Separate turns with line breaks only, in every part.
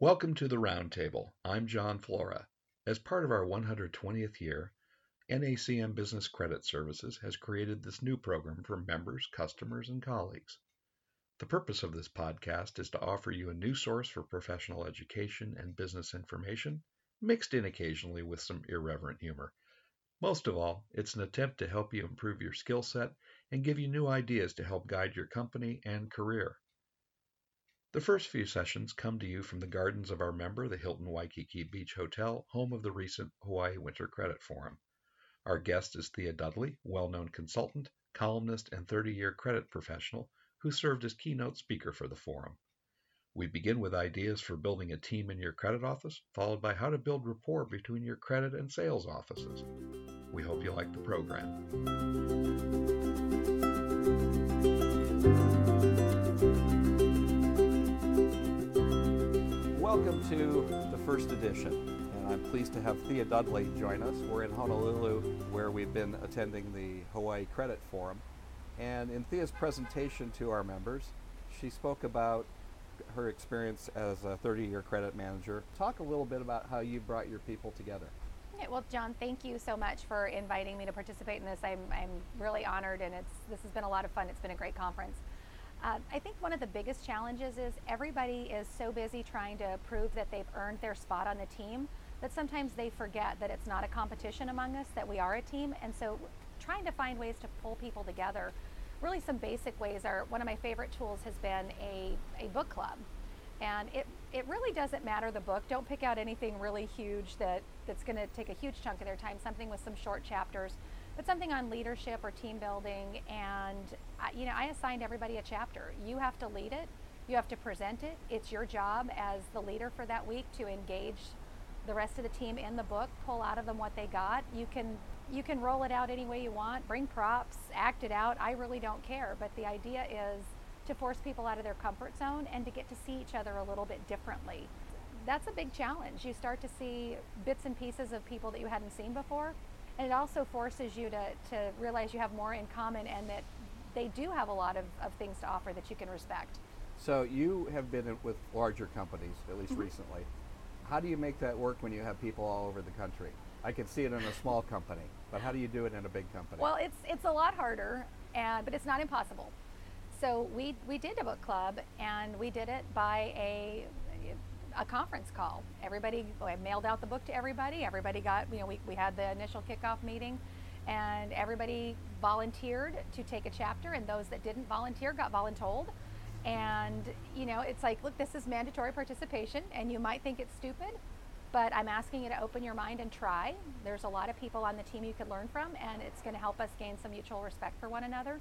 Welcome to the Roundtable. I'm John Flora. As part of our 120th year, NACM Business Credit Services has created this new program for members, customers, and colleagues. The purpose of this podcast is to offer you a new source for professional education and business information, mixed in occasionally with some irreverent humor. Most of all, it's an attempt to help you improve your skill set and give you new ideas to help guide your company and career. The first few sessions come to you from the gardens of our member, the Hilton Waikiki Beach Hotel, home of the recent Hawaii Winter Credit Forum. Our guest is Thea Dudley, well known consultant, columnist, and 30 year credit professional who served as keynote speaker for the forum. We begin with ideas for building a team in your credit office, followed by how to build rapport between your credit and sales offices. We hope you like the program. Welcome to the first edition, and I'm pleased to have Thea Dudley join us. We're in Honolulu, where we've been attending the Hawaii Credit Forum. And in Thea's presentation to our members, she spoke about her experience as a 30 year credit manager. Talk a little bit about how you brought your people together.
Yeah, well, John, thank you so much for inviting me to participate in this. I'm, I'm really honored, and it's this has been a lot of fun. It's been a great conference. Uh, I think one of the biggest challenges is everybody is so busy trying to prove that they've earned their spot on the team that sometimes they forget that it's not a competition among us, that we are a team. And so trying to find ways to pull people together, really some basic ways are one of my favorite tools has been a, a book club. And it, it really doesn't matter the book. Don't pick out anything really huge that, that's going to take a huge chunk of their time, something with some short chapters but something on leadership or team building. And I, you know, I assigned everybody a chapter. You have to lead it. You have to present it. It's your job as the leader for that week to engage the rest of the team in the book, pull out of them what they got. You can you can roll it out any way you want, bring props, act it out. I really don't care. But the idea is to force people out of their comfort zone and to get to see each other a little bit differently. That's a big challenge. You start to see bits and pieces of people that you hadn't seen before and it also forces you to, to realize you have more in common and that they do have a lot of, of things to offer that you can respect.
So you have been with larger companies, at least mm-hmm. recently. How do you make that work when you have people all over the country? I can see it in a small company, but how do you do it in a big company?
Well, it's it's a lot harder, and but it's not impossible. So we we did a book club, and we did it by a a conference call. Everybody, I mailed out the book to everybody. Everybody got, you know, we, we had the initial kickoff meeting and everybody volunteered to take a chapter and those that didn't volunteer got voluntold. And, you know, it's like, look, this is mandatory participation and you might think it's stupid, but I'm asking you to open your mind and try. There's a lot of people on the team you could learn from and it's going to help us gain some mutual respect for one another.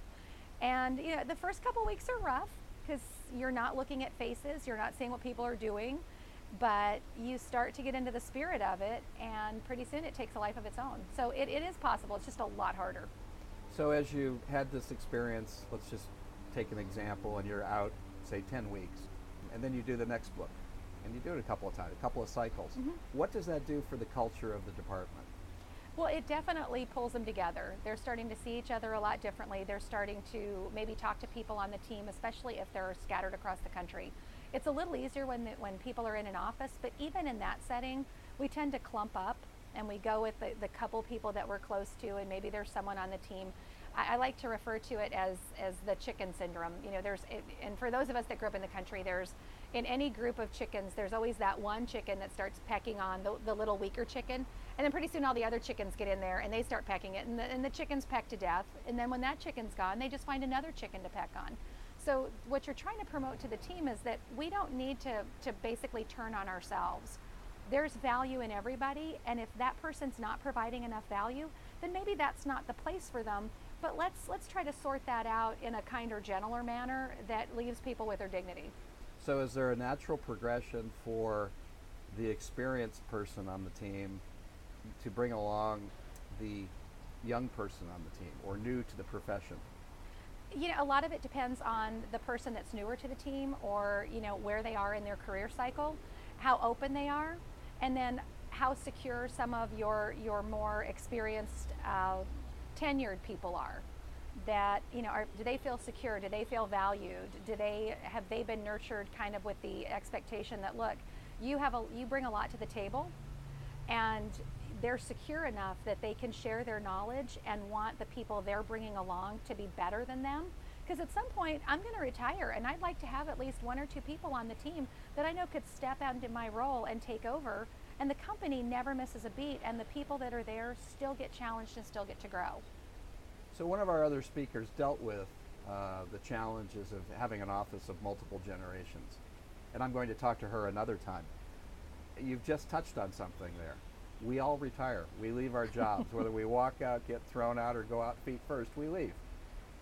And, you know, the first couple weeks are rough because you're not looking at faces, you're not seeing what people are doing but you start to get into the spirit of it and pretty soon it takes a life of its own so it, it is possible it's just a lot harder
so as you had this experience let's just take an example and you're out say 10 weeks and then you do the next book and you do it a couple of times a couple of cycles mm-hmm. what does that do for the culture of the department
well, it definitely pulls them together. They're starting to see each other a lot differently. They're starting to maybe talk to people on the team, especially if they're scattered across the country. It's a little easier when, the, when people are in an office, but even in that setting, we tend to clump up and we go with the, the couple people that we're close to, and maybe there's someone on the team. I, I like to refer to it as, as the chicken syndrome. You know, there's, it, and for those of us that grew up in the country, there's, in any group of chickens, there's always that one chicken that starts pecking on the, the little weaker chicken. And then pretty soon all the other chickens get in there and they start pecking it, and the, and the chickens peck to death. And then when that chicken's gone, they just find another chicken to peck on. So what you're trying to promote to the team is that we don't need to, to basically turn on ourselves. There's value in everybody, and if that person's not providing enough value, then maybe that's not the place for them. But let's let's try to sort that out in a kinder, gentler manner that leaves people with their dignity.
So is there a natural progression for the experienced person on the team to bring along the young person on the team or new to the profession?
You know, a lot of it depends on the person that's newer to the team or, you know, where they are in their career cycle, how open they are, and then how secure some of your, your more experienced, uh, tenured people are. That, you know, are, do they feel secure? Do they feel valued? Do they, have they been nurtured kind of with the expectation that, look, you have a you bring a lot to the table and they're secure enough that they can share their knowledge and want the people they're bringing along to be better than them because at some point I'm going to retire and I'd like to have at least one or two people on the team that I know could step out into my role and take over and the company never misses a beat and the people that are there still get challenged and still get to grow.
So one of our other speakers dealt with uh, the challenges of having an office of multiple generations. And I'm going to talk to her another time. You've just touched on something there. We all retire. We leave our jobs. Whether we walk out, get thrown out, or go out feet first, we leave.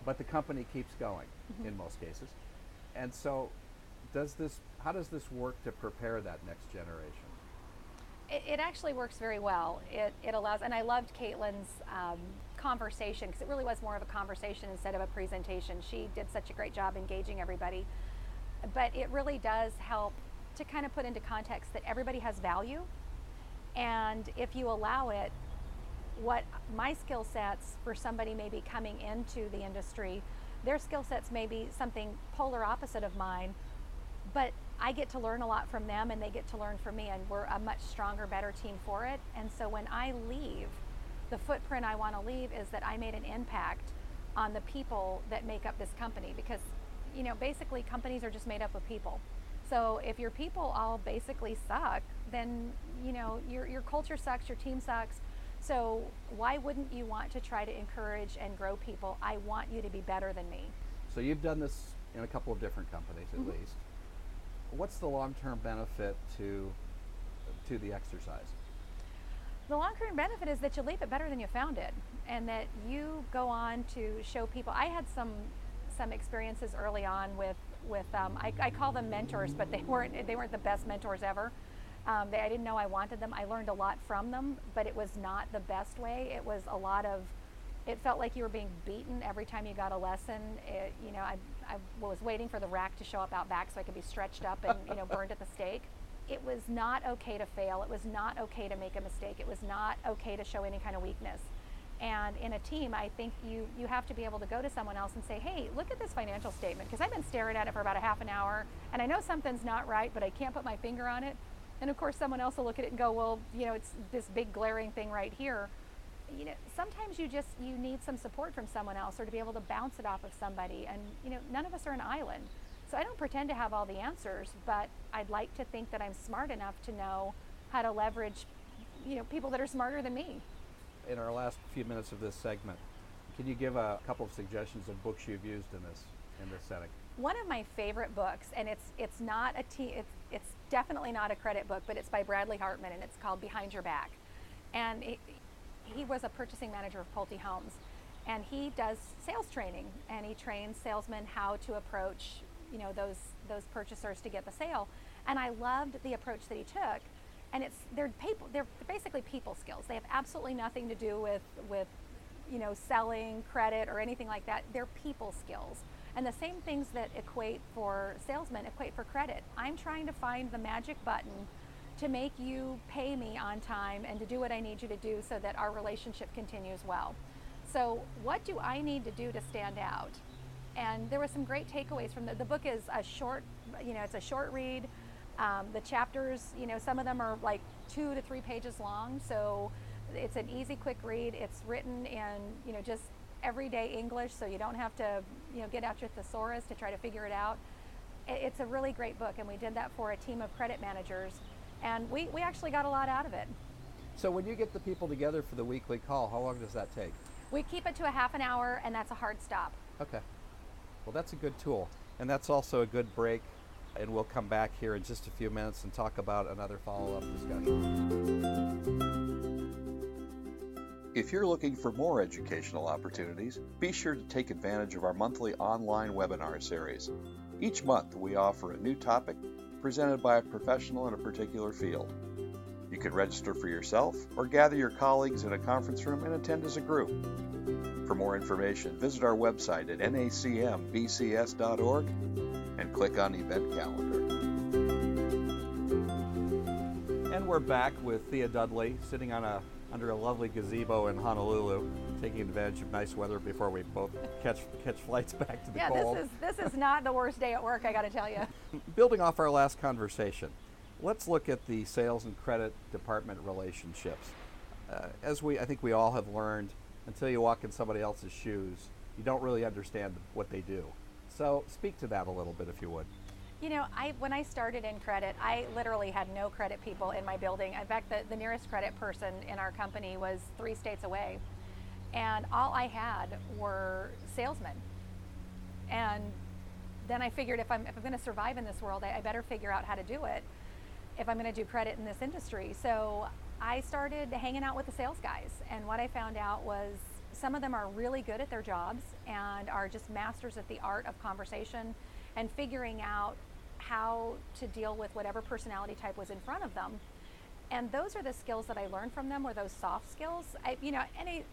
But the company keeps going mm-hmm. in most cases. And so, does this? How does this work to prepare that next generation?
It, it actually works very well. It, it allows, and I loved Caitlin's um, conversation because it really was more of a conversation instead of a presentation. She did such a great job engaging everybody. But it really does help to kind of put into context that everybody has value. And if you allow it, what my skill sets for somebody maybe coming into the industry, their skill sets may be something polar opposite of mine, but I get to learn a lot from them and they get to learn from me, and we're a much stronger, better team for it. And so when I leave, the footprint I want to leave is that I made an impact on the people that make up this company because, you know, basically companies are just made up of people. So if your people all basically suck, then, you know, your, your culture sucks, your team sucks. So why wouldn't you want to try to encourage and grow people? I want you to be better than me.
So you've done this in a couple of different companies at mm-hmm. least. What's the long-term benefit to to the exercise?
The long-term benefit is that you leave it better than you found it, and that you go on to show people. I had some some experiences early on with with um, I, I, call them mentors, but they weren't they weren't the best mentors ever. Um, they, I didn't know I wanted them. I learned a lot from them, but it was not the best way. It was a lot of it felt like you were being beaten every time you got a lesson. It, you know, I, I was waiting for the rack to show up out back so I could be stretched up and you know burned at the stake. It was not okay to fail. It was not okay to make a mistake. It was not okay to show any kind of weakness. And in a team, I think you you have to be able to go to someone else and say, "Hey, look at this financial statement," because I've been staring at it for about a half an hour, and I know something's not right, but I can't put my finger on it. And of course, someone else will look at it and go, "Well, you know, it's this big glaring thing right here." you know, sometimes you just you need some support from someone else or to be able to bounce it off of somebody. And you know, none of us are an island. So I don't pretend to have all the answers, but I'd like to think that I'm smart enough to know how to leverage, you know, people that are smarter than me.
In our last few minutes of this segment, can you give a couple of suggestions of books you've used in this in this setting?
One of my favorite books, and it's it's not a t- it's it's definitely not a credit book, but it's by Bradley Hartman, and it's called Behind Your Back. And it, he was a purchasing manager of Pulte Homes, and he does sales training, and he trains salesmen how to approach, you know, those those purchasers to get the sale. And I loved the approach that he took. And it's they're people they're basically people skills. They have absolutely nothing to do with with you know selling credit or anything like that. They're people skills. And the same things that equate for salesmen equate for credit. I'm trying to find the magic button to make you pay me on time and to do what I need you to do so that our relationship continues well. So, what do I need to do to stand out? And there were some great takeaways from the, the book is a short, you know, it's a short read. Um, the chapters, you know, some of them are like two to three pages long. So it's an easy, quick read. It's written in, you know, just everyday English, so you don't have to, you know, get out your thesaurus to try to figure it out. It's a really great book, and we did that for a team of credit managers and we, we actually got a lot out of it.
So when you get the people together for the weekly call, how long does that take?
We keep it to a half an hour, and that's a hard stop.
Okay. Well, that's a good tool. And that's also a good break. And we'll come back here in just a few minutes and talk about another follow up discussion.
If you're looking for more educational opportunities, be sure to take advantage of our monthly online webinar series. Each month, we offer a new topic presented by a professional in a particular field. You can register for yourself or gather your colleagues in a conference room and attend as a group. For more information, visit our website at nacmbcs.org and click on Event Calendar.
And we're back with Thea Dudley sitting on a under a lovely gazebo in Honolulu, taking advantage of nice weather before we both catch catch flights back to the
yeah,
cold.
Yeah, this is this is not the worst day at work. I got to tell you.
Building off our last conversation, Let's look at the sales and credit department relationships. Uh, as we, I think we all have learned, until you walk in somebody else's shoes, you don't really understand what they do. So, speak to that a little bit, if you would.
You know, I when I started in credit, I literally had no credit people in my building. In fact, the, the nearest credit person in our company was three states away. And all I had were salesmen. And then I figured if I'm, if I'm going to survive in this world, I, I better figure out how to do it if I'm going to do credit in this industry. So I started hanging out with the sales guys. And what I found out was some of them are really good at their jobs and are just masters at the art of conversation and figuring out how to deal with whatever personality type was in front of them. And those are the skills that I learned from them, were those soft skills. I, you know,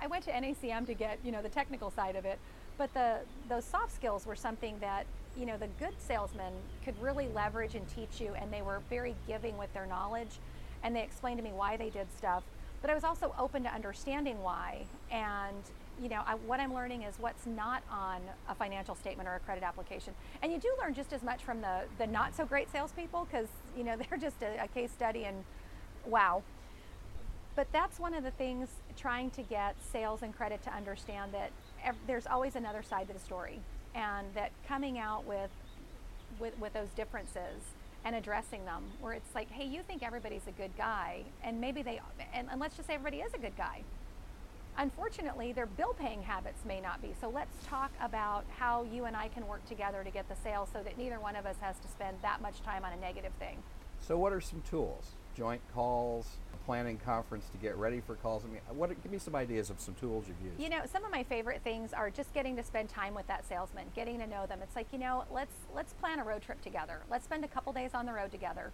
I went to NACM to get, you know, the technical side of it, but the those soft skills were something that, you know, the good salesmen could really leverage and teach you, and they were very giving with their knowledge, and they explained to me why they did stuff. But I was also open to understanding why, and you know, I, what I'm learning is what's not on a financial statement or a credit application. And you do learn just as much from the, the not so great salespeople because, you know, they're just a, a case study and wow. But that's one of the things trying to get sales and credit to understand that ev- there's always another side to the story and that coming out with, with, with those differences and addressing them where it's like, hey, you think everybody's a good guy and maybe they, and, and let's just say everybody is a good guy Unfortunately, their bill paying habits may not be. So let's talk about how you and I can work together to get the sale so that neither one of us has to spend that much time on a negative thing.
So, what are some tools? Joint calls, planning conference to get ready for calls. I mean, what? Give me some ideas of some tools you've used.
You know, some of my favorite things are just getting to spend time with that salesman, getting to know them. It's like, you know, let's let's plan a road trip together. Let's spend a couple days on the road together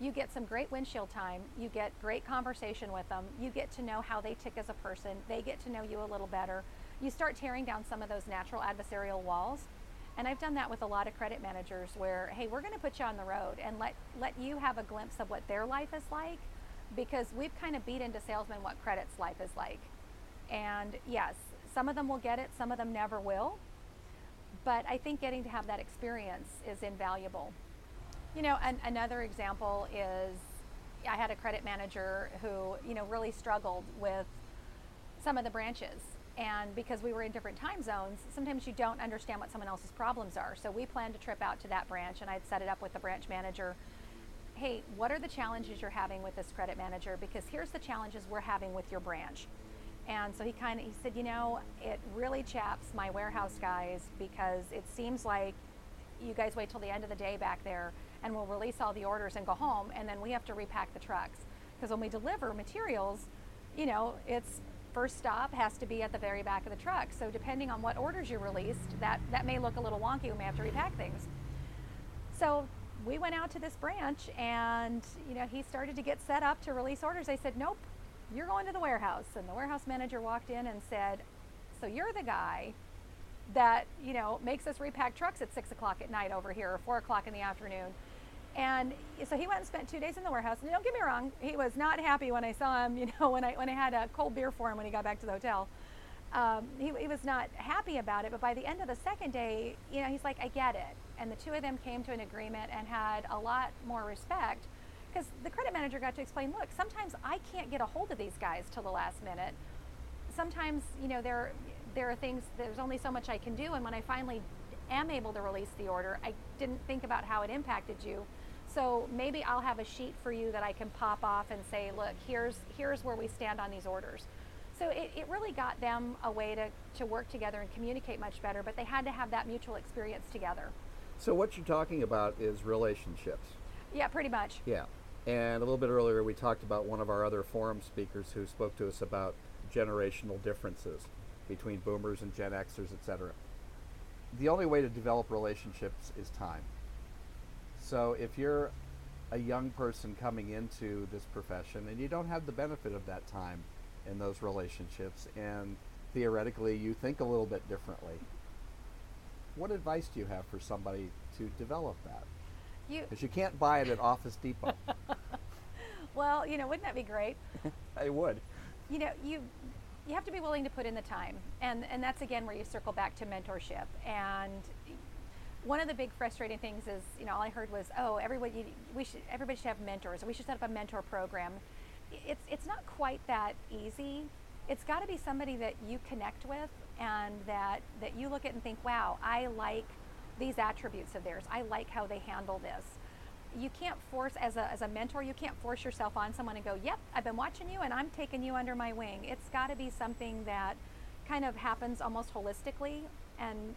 you get some great windshield time, you get great conversation with them, you get to know how they tick as a person, they get to know you a little better. You start tearing down some of those natural adversarial walls. And I've done that with a lot of credit managers where, hey, we're going to put you on the road and let, let you have a glimpse of what their life is like because we've kind of beat into salesmen what credit's life is like. And yes, some of them will get it, some of them never will. But I think getting to have that experience is invaluable. You know, an, another example is I had a credit manager who, you know, really struggled with some of the branches. And because we were in different time zones, sometimes you don't understand what someone else's problems are. So we planned a trip out to that branch and I'd set it up with the branch manager. Hey, what are the challenges you're having with this credit manager? Because here's the challenges we're having with your branch. And so he kind of he said, you know, it really chaps my warehouse guys because it seems like you guys wait till the end of the day back there and we'll release all the orders and go home and then we have to repack the trucks. Because when we deliver materials you know it's first stop has to be at the very back of the truck. So depending on what orders you released that that may look a little wonky we may have to repack things. So we went out to this branch and you know he started to get set up to release orders. I said nope you're going to the warehouse. And the warehouse manager walked in and said so you're the guy that you know makes us repack trucks at six o'clock at night over here or four o'clock in the afternoon. And so he went and spent two days in the warehouse. And don't get me wrong, he was not happy when I saw him. You know, when I when I had a cold beer for him when he got back to the hotel. Um, he, he was not happy about it. But by the end of the second day, you know, he's like, I get it. And the two of them came to an agreement and had a lot more respect because the credit manager got to explain, look, sometimes I can't get a hold of these guys till the last minute. Sometimes, you know, they're there are things, there's only so much I can do. And when I finally am able to release the order, I didn't think about how it impacted you. So maybe I'll have a sheet for you that I can pop off and say, look, here's, here's where we stand on these orders. So it, it really got them a way to, to work together and communicate much better, but they had to have that mutual experience together.
So what you're talking about is relationships.
Yeah, pretty much.
Yeah. And a little bit earlier, we talked about one of our other forum speakers who spoke to us about generational differences between boomers and Gen Xers, etc. The only way to develop relationships is time. So if you're a young person coming into this profession and you don't have the benefit of that time in those relationships and theoretically you think a little bit differently, what advice do you have for somebody to develop that? Because you, you can't buy it at Office Depot.
well, you know, wouldn't that be great?
I would.
You know, you you have to be willing to put in the time and and that's again where you circle back to mentorship and one of the big frustrating things is, you know, all I heard was, oh, everybody, we should, everybody should have mentors, or we should set up a mentor program. It's, it's not quite that easy. It's got to be somebody that you connect with and that, that you look at and think, wow, I like these attributes of theirs. I like how they handle this. You can't force, as a, as a mentor, you can't force yourself on someone and go, yep, I've been watching you and I'm taking you under my wing. It's got to be something that kind of happens almost holistically. And,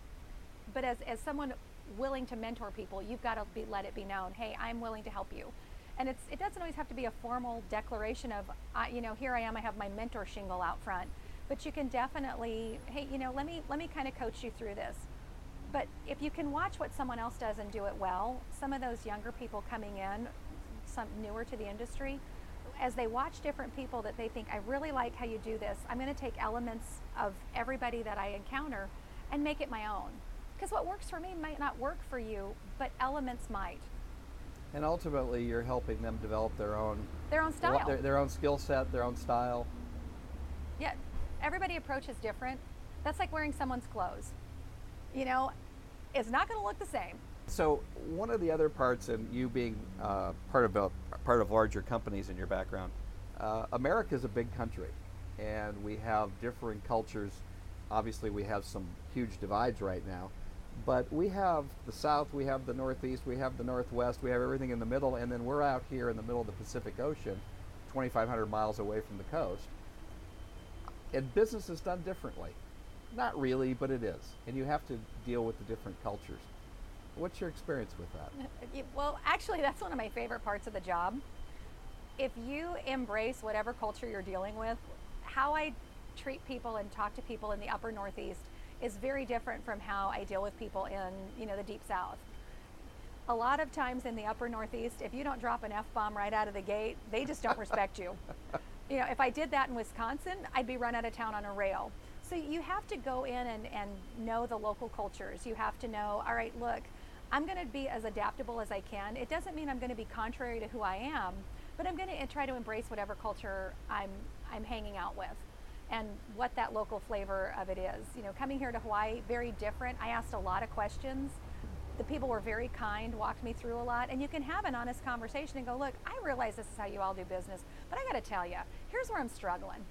but as, as someone willing to mentor people, you've got to be, let it be known, hey, I'm willing to help you. And it's, it doesn't always have to be a formal declaration of, you know, here I am, I have my mentor shingle out front. But you can definitely, hey, you know, let me let me kind of coach you through this. But if you can watch what someone else does and do it well, some of those younger people coming in, some newer to the industry, as they watch different people that they think, I really like how you do this, I'm going to take elements of everybody that I encounter and make it my own. Because what works for me might not work for you, but elements might.
And ultimately, you're helping them develop their own
their own style,
their, their own skill set, their own style.
Yeah, everybody approaches different. That's like wearing someone's clothes. You know, it's not going to look the same.
So one of the other parts, and you being uh, part of a, part of larger companies in your background, uh, America is a big country, and we have differing cultures. Obviously, we have some huge divides right now, but we have the South, we have the Northeast, we have the Northwest, we have everything in the middle, and then we're out here in the middle of the Pacific Ocean, 2,500 miles away from the coast. And business is done differently. Not really, but it is. And you have to deal with the different cultures. What's your experience with that?
Uh, well, actually, that's one of my favorite parts of the job. If you embrace whatever culture you're dealing with, how I treat people and talk to people in the upper Northeast is very different from how I deal with people in, you know, the deep south. A lot of times in the upper northeast, if you don't drop an F bomb right out of the gate, they just don't respect you. You know, if I did that in Wisconsin, I'd be run out of town on a rail. So you have to go in and, and know the local cultures. You have to know, all right, look, I'm going to be as adaptable as I can. It doesn't mean I'm going to be contrary to who I am, but I'm going to try to embrace whatever culture I'm, I'm hanging out with and what that local flavor of it is. You know, coming here to Hawaii, very different. I asked a lot of questions. The people were very kind, walked me through a lot, and you can have an honest conversation and go, look, I realize this is how you all do business, but I got to tell you, here's where I'm struggling.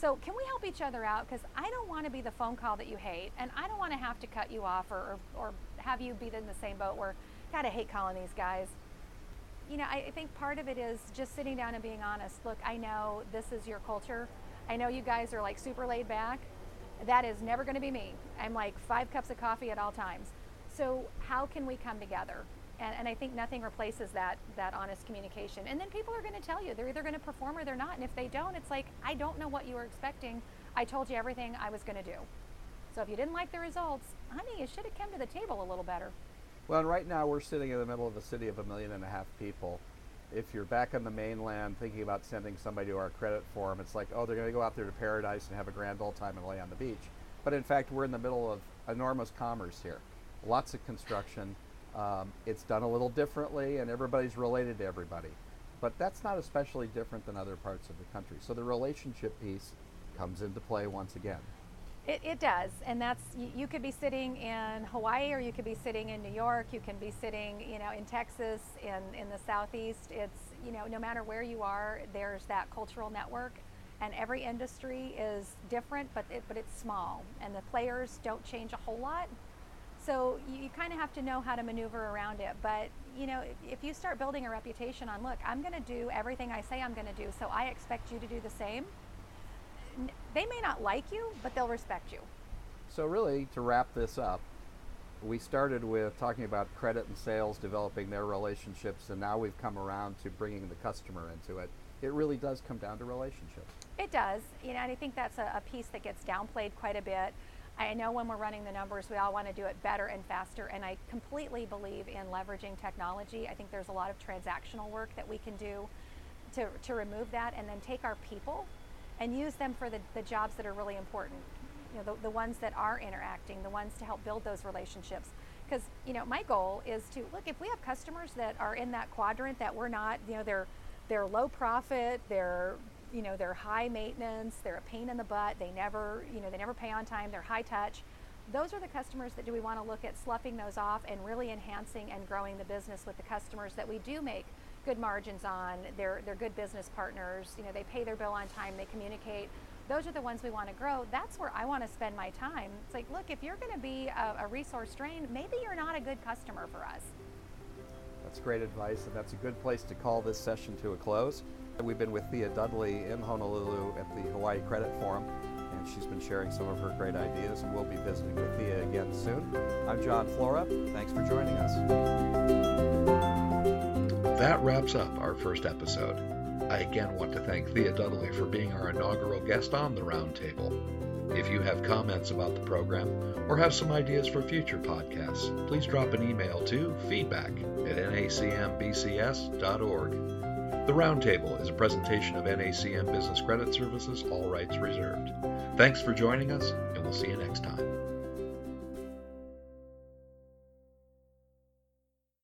So can we help each other out? Because I don't want to be the phone call that you hate, and I don't want to have to cut you off or, or, or have you be in the same boat where, I hate calling these guys. You know, I think part of it is just sitting down and being honest. Look, I know this is your culture I know you guys are like super laid back. That is never going to be me. I'm like five cups of coffee at all times. So how can we come together? And, and I think nothing replaces that that honest communication. And then people are going to tell you they're either going to perform or they're not. And if they don't, it's like I don't know what you were expecting. I told you everything I was going to do. So if you didn't like the results, honey, you should have come to the table a little better.
Well, and right now we're sitting in the middle of a city of a million and a half people if you're back on the mainland thinking about sending somebody to our credit form, it's like, oh, they're going to go out there to paradise and have a grand old time and lay on the beach. But in fact, we're in the middle of enormous commerce here. Lots of construction. Um, it's done a little differently, and everybody's related to everybody. But that's not especially different than other parts of the country. So the relationship piece comes into play once again.
It, it does, and that's you, you, could be sitting in Hawaii, or you could be sitting in New York. You can be sitting, you know, in Texas, in in the southeast. It's you know, no matter where you are, there's that cultural network, and every industry is different, but it, but it's small, and the players don't change a whole lot. So you, you kind of have to know how to maneuver around it. But you know, if, if you start building a reputation on, look, I'm going to do everything I say I'm going to do, so I expect you to do the same they may not like you, but they'll respect you.
So, really, to wrap this up, we started with talking about credit and sales, developing their relationships, and now we've come around to bringing the customer into it. It really does come down to relationships.
It does, you know, and I think that's a, a piece that gets downplayed quite a bit. I know when we're running the numbers, we all want to do it better and faster, and I completely believe in leveraging technology. I think there's a lot of transactional work that we can do to, to remove that and then take our people and use them for the, the jobs that are really important. You know, the, the ones that are interacting, the ones to help build those relationships. Because, you know, my goal is to look if we have customers that are in that quadrant that we're not, you know, they're they're low profit, they're you know, they're high maintenance, they're a pain in the butt, they never, you know, they never pay on time, they're high touch. those are the customers that do we want to look at sloughing those off and really enhancing and growing the business with the customers that we do make good margins on. They're, they're good business partners. You know, they pay their bill on time, they communicate. Those are the ones we want to grow. That's where I want to spend my time. It's like, look, if you're going to be a, a resource drain, maybe you're not a good customer for us.
That's great advice, and that's a good place to call this session to a close. We've been with Thea Dudley in Honolulu at the Hawaii Credit Forum, and she's been sharing some of her great ideas, and we'll be visiting with Thea again soon. I'm John Flora. Thanks for joining us.
That wraps up our first episode. I again want to thank Thea Dudley for being our inaugural guest on the Roundtable. If you have comments about the program or have some ideas for future podcasts, please drop an email to feedback at nacmbcs.org. The Roundtable is a presentation of NACM Business Credit Services, all rights reserved. Thanks for joining us, and we'll see you next time.